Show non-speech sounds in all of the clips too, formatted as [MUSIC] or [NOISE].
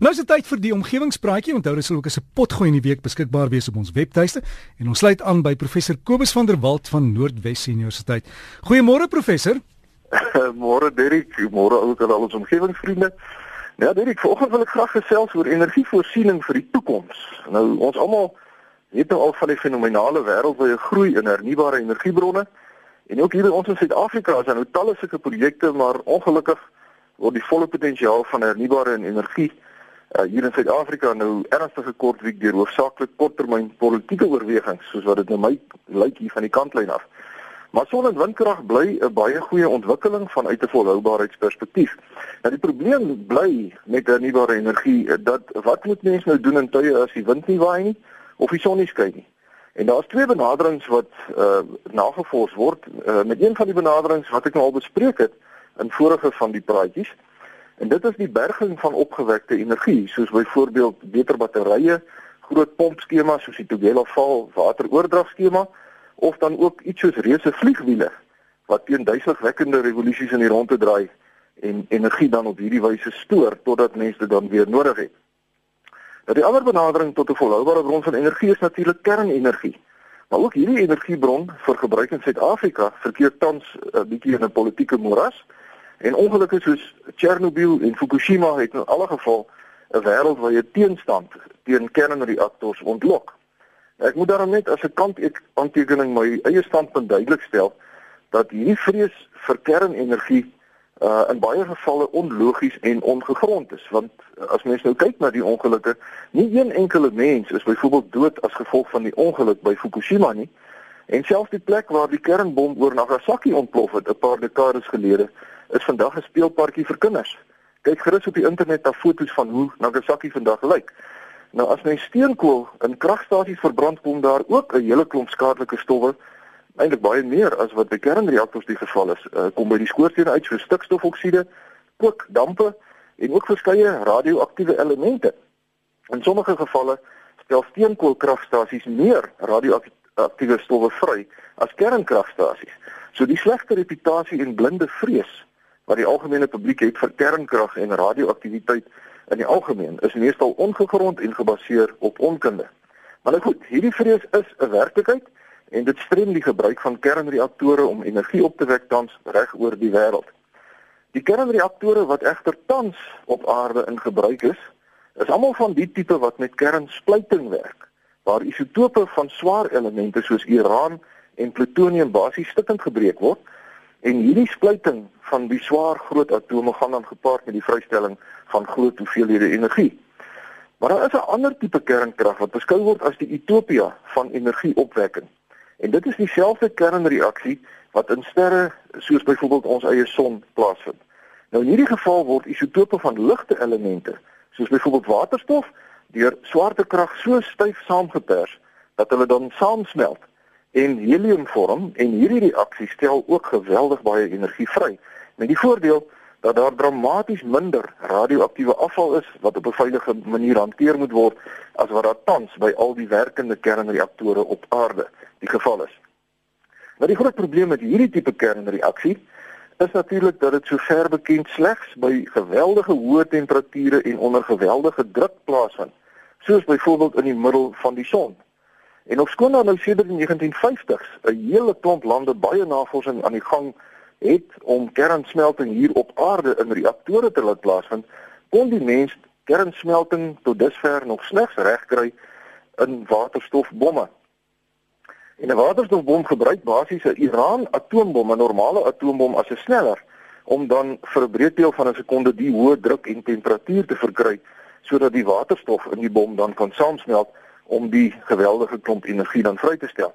Nou is dit tyd vir die omgewingspraatjie. Onthou dis ook 'n potgooi in die week beskikbaar wees op ons webtuiste en ons sluit aan by professor Kobus van der Walt van Noordwes Universiteit. Goeiemôre professor. [LAUGHS] Môre Derek, môre ook aan al ons omgewingsvriende. Ja Derek, vanoggend wil ek graag gesels oor energievoorsiening vir die toekoms. Nou ons almal weet nou al van die fenominale wêreldwye groei in hernubare energiebronne en ook hier by ons in Suid-Afrika is daar nou talle sulke projekte, maar ongelukkig word die volle potensiaal van hernubare energie uh, hier in Suid-Afrika nou ernstig gekort wie deur hoofsaaklik korttermyn politieke oorwegings soos wat dit nou my lyk hier van die kantlyn af. Maar son en windkrag bly 'n baie goeie ontwikkeling vanuit 'n volhoubaarheidsperspektief. Nou die probleem bly met hernubare energie eh, dat wat moet mense nou doen in tye as die wind nie waai nie of die son nie skyn nie? En daar's twee benaderings wat uh nagevors word. Uh, met een van die benaderings wat ek nou al bespreek het in vorige van die praatjies. En dit is die berging van opgewekte energie, soos byvoorbeeld beter batterye, groot pompskemas soos die Tugela val wateroordragskema of dan ook iets soos reuse vliegwiele wat teen duiselingwekkende revolusies in die rondte draai en energie dan op hierdie wyse stoor totdat mense dit dan weer nodig het. Nou die ander benadering tot 'n volhoubare bron van energie is natuurlik kernenergie. Maar ook hierdie energiebron vir gebruik in Suid-Afrika verkeer tans 'n uh, bietjie in 'n politieke moeras. En ongelukkig soos Chernobyl en Fukushima het in alle geval 'n wêreldwye teenstand teen kernreaktors ontlok. Ek moet daarom net as 'n kant aantekening my eie standpunt duidelik stel dat hierdie vrees vir kernenergie uh in baie gevalle onlogies en ongegrond is want as mens nou kyk na die ongelukke nie een enkele mens is byvoorbeeld dood as gevolg van die ongeluk by Fukushima nie en selfs die plek waar die kernbom oor Nagasaki ontplof het 'n paar dekades gelede is vandag 'n speelparkie vir kinders. Kyk gerus op die internet na foto's van hoe Nagasaki vandag lyk. Nou as mens steenkool in kragstasies verbrand kom daar ook 'n hele klomp skadelike stowwe, eintlik baie meer as wat by kernreaktors die geval is. Uh, kom by die skoorsteene uit so stikstofoksiede, kookdampe en ook verskeie radioaktiewe elemente. In sommige gevalle stel steenkoolkragstasies meer radioaktiewe stowwe vry as kernkragstasies. So die slegte reputasie en blinde vrees wat die algemene publiek het vir kernkrag en radioaktiwiteit in die algemeen is meestal ongegrond en gebaseer op onkunde. Maar nou goed, hierdie vrees is 'n werklikheid en dit strem die gebruik van kernreaktore om energie op te wek tans reg oor die wêreld. Die kernreaktore wat egter tans op aarde in gebruik is, is almal van die tipe wat met kernsplyting werk, waar isotope van swaar elemente soos uran en plutonium basies stukkend gebreek word En hierdie splyting van die swaar groot atome gaan dan gepaard met die vrystelling van groot hoeveelhede energie. Maar daar is 'n ander tipe kernkrag wat beskou word as die utopia van energieopwekking. En dit is dieselfde kernreaksie wat in sterre soos byvoorbeeld ons eie son plaasvind. Nou in hierdie geval word isotope van ligte elemente, soos byvoorbeeld waterstof, deur swaartekrag so styf saamgepers dat hulle dan saamsmelt en helium vorm en hierdie reaksie stel ook geweldig baie energie vry. Met die voordeel dat daar dramaties minder radioaktiewe afval is wat op 'n veilige manier hanteer moet word as wat daar tans by al die werkende kernreaktore op aarde die geval is. Maar die groot probleem met hierdie tipe kernreaksie is natuurlik dat dit sover bekend slegs by geweldige hoë temperature en onder geweldige druk plaasvind, soos byvoorbeeld in die middel van die son. En ofskoon daar nou sedert die 1950s 'n hele klomp lande baie navorsing aan die gang het om kernsmelting hier op aarde in reaktore te laat plaasvind, kon die mens kernsmelting tot dusver nog slegs regkry in waterstofbomme. En 'n waterstofbom gebruik basies 'n Iran atoombom, 'n normale atoombom as 'n sneller om dan vir 'n breedteel van 'n sekonde die hoë druk en temperatuur te verkry sodat die waterstof in die bom dan kan saamsmelt om die geweldige klomp energie dan vry te stel.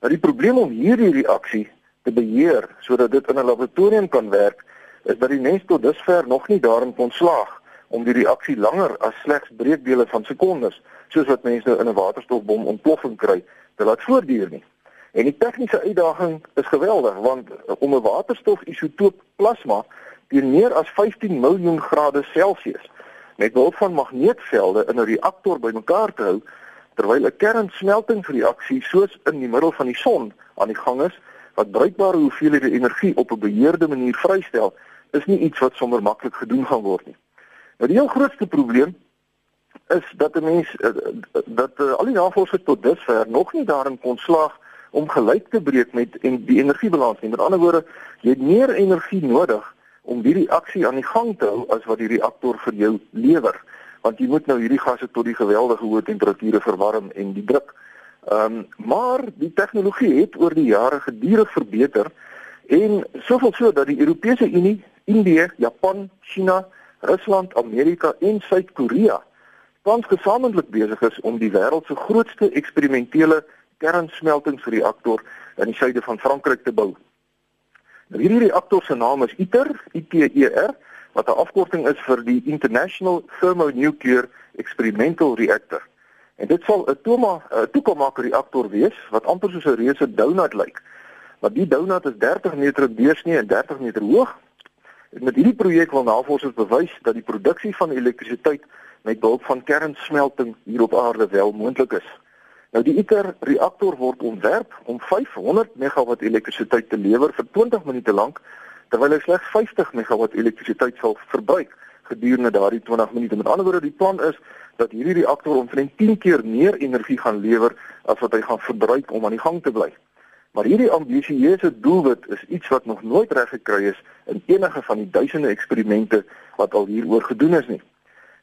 Nou die probleem om hierdie reaksie te beheer sodat dit in 'n laboratorium kan werk, is dat die mens tot dusver nog nie daarin kon slaag om die reaksie langer as slegs breekdele van sekondes, soos wat mense nou in 'n waterstofbom ontploffing kry, te laat voortduur nie. En die tegniese uitdaging is geweldig want om 'n waterstofisotoop plasma teen meer as 15 miljoen grade Celsius met behulp van magneetvelde in 'n reaktor bymekaar te hou, terwyl 'n kernsmeltingsreaksie soos in die middel van die son aan die gang is wat bruikbare hoeveelhede energie op 'n beheerde manier vrystel, is nie iets wat sommer maklik gedoen gaan word nie. Nou die heel grootste probleem is dat 'n mens uh, dat uh, al die navorsers tot dusver nog nie daarin kon slaag om gelyk te breek met en die energiebalans nie. Met ander woorde, jy het meer energie nodig om die reaksie aan die gang te hou as wat die reaktor vir jou lewer want jy moet nou hierdie gasse tot die geweldige hoë temperature verwarm en die druk. Ehm um, maar die tegnologie het oor die jare gedurig verbeter en soveel so dat die Europese Unie, Indië, Japan, China, Rusland, Amerika en Suid-Korea tans gesamentlik besig is om die wêreld se grootste eksperimentele kernsmeltingsreaktor in die suide van Frankryk te bou. Nou hierdie reaktor se naam is ITER, ITER wat 'n afkorting is vir die International Thermonuclear Experimental Reactor. En dit sal 'n toma 'n toekomstige reaktor wees wat amper soos 'n reuse donut lyk. Maar die donut is 30 meter deursnee en 30 meter hoog. En met hierdie projek wil navorsers bewys dat die produksie van elektrisiteit met behulp van kernsmelting hier op aarde wel moontlik is. Nou die ITER reaktor word ontwerp om 500 megawatt elektrisiteit te lewer vir 20 minute lank terwyl hy slegs 50 megawatt elektrisiteit sal verbruik gedurende daardie 20 minute. Met ander woorde, die plan is dat hierdie reaktor omtrent 10 keer meer energie gaan lewer as wat hy gaan verbruik om aan die gang te bly. Maar hierdie ambisieuse doelwit is iets wat nog nooit reg gekry is in enige van die duisende eksperimente wat al hieroor gedoen is nie.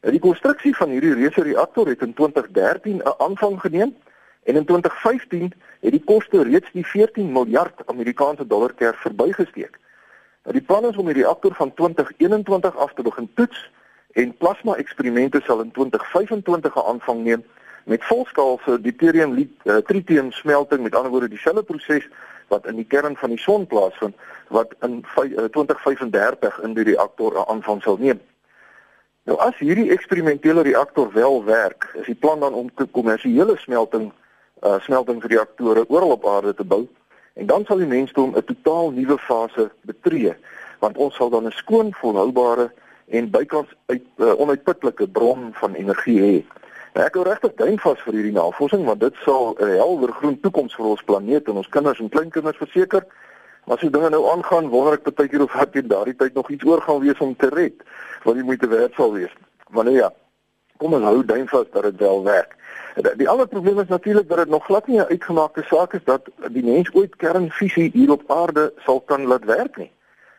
Nou die konstruksie van hierdie reuse reaktor het in 2013 'n aanvang geneem en in 2015 het die koste reeds die 14 miljard Amerikaanse dollar keer verbygesteek. Nou die plan is om die reaktor van 2021 af te begin toets en plasma eksperimente sal in 2025 aanvang neem met volskaalse deuterium uh, tritium smelting met ander woorde dieselfde proses wat in die kern van die son plaasvind wat in uh, 2035 in die reaktor aanvang sal neem. Nou as hierdie eksperimentele reaktor wel werk, is die plan dan om kommersiële smelting uh, smeltingsreaktore oral op aarde te bou En dan sal die mensdom 'n totaal nuwe fase betree, want ons sal dan 'n skoon, volhoubare en bykans uit uh, onuitputlike bron van energie hê. Nou ek hou regtig duim vas vir hierdie navorsing want dit sal 'n helder groen toekoms vir ons planeet en ons kinders en kleinkinders verseker. As die dinge nou aangaan, wonder ek baie keer of wat in daardie tyd nog iets oor gaan wees om te red, wat jy moet te werk sal wees. Maar nou ja, kom ons hou duim vas dat dit wel werk. Die ander probleem is natuurlik dat dit nog glad nie 'n uitgemaakte saak is dat die mens ooit kernfisie hier op aarde sal kan laat werk nie.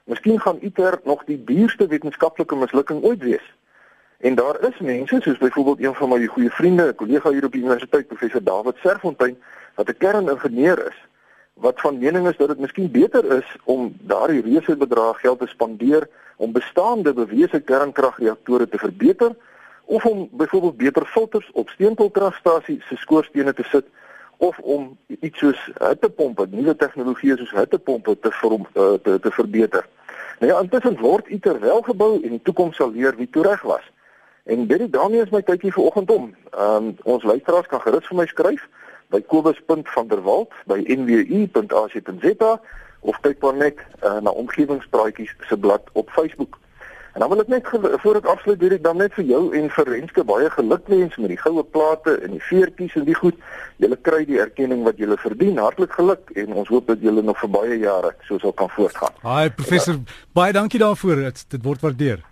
Miskien gaan ITER nog die duurste wetenskaplike mislukking ooit wees. En daar is mense soos byvoorbeeld een van my goeie vriende, 'n kollega hier op die universiteit, professor David Serfontein, wat 'n kerningenieur is, wat van mening is dat dit miskien beter is om daardie reuse bedrag geld te spandeer om bestaande bewese kernkragreaktore te verbeter of om byvoorbeeld beter filters op steenkoolkragstasies se skoorstene te sit of om iets soos hittepompe, nuwe tegnologieë soos hittepompe te verom, uh, te te verbeter. Nou ja, intussen word ITER wel gebou en die toekoms sal leer wie toe reg was. En dit daarmee is my tydjie vanoggend om. Ehm um, ons luisteraars kan gerus vir my skryf by kobus.vanderwalt by nwu.ac.za of kyk maar net uh, na omgewingspraatjies se blad op Facebook. En dan wil ek net voor ek afsluit hierdie dan net vir jou en vir Renske baie geluk wens met die goue plate en die veertjies en die goed. Julle kry die erkenning wat julle verdien. Hartlik geluk en ons hoop dat julle nog vir baie jare so sal kan voortgaan. Haai professor, ja. baie dankie daarvoor. Dit, dit word waardeer.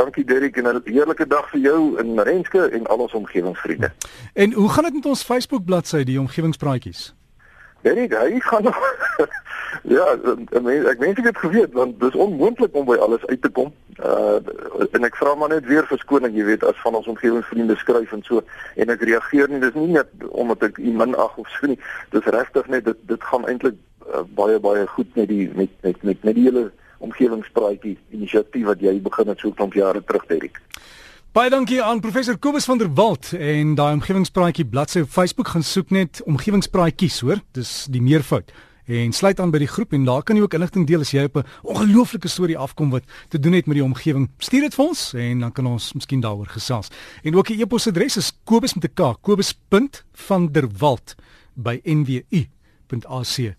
Dankie Derek en 'n heerlike dag vir jou en Renske en al ons omgewingsvriende. En hoe gaan dit met ons Facebook bladsy die omgewingspraatjies? Derek, hy gaan nog [LAUGHS] Ja, meen ek meen ek het geweet want dis onmoontlik om by alles uit te kom. Uh en ek vra maar net weer verskoning, jy weet, as van ons omgewingsvriende skryf en so en ek reageer nie, dis nie net omdat ek u minag of so nie. Dis regtig net dit dit gaan eintlik uh, baie baie goed met die met met met met die hele omgewingspraatjie inisiatief wat jy begin het so 'n klomp jare terug, Derek. Baie dankie aan professor Kobus van der Walt en daai omgewingspraatjie bladsy op Facebook gaan soek net omgewingspraatjies, hoor? Dis die meervoud en sluit aan by die groep en daar kan jy ook inligting deel as jy op 'n ongelooflike storie afkom wat te doen het met die omgewing. Stuur dit vir ons en dan kan ons miskien daaroor gesels. En ook die e-posadres is kobus met 'n k kobus.vanderwalt by nwu.ac.za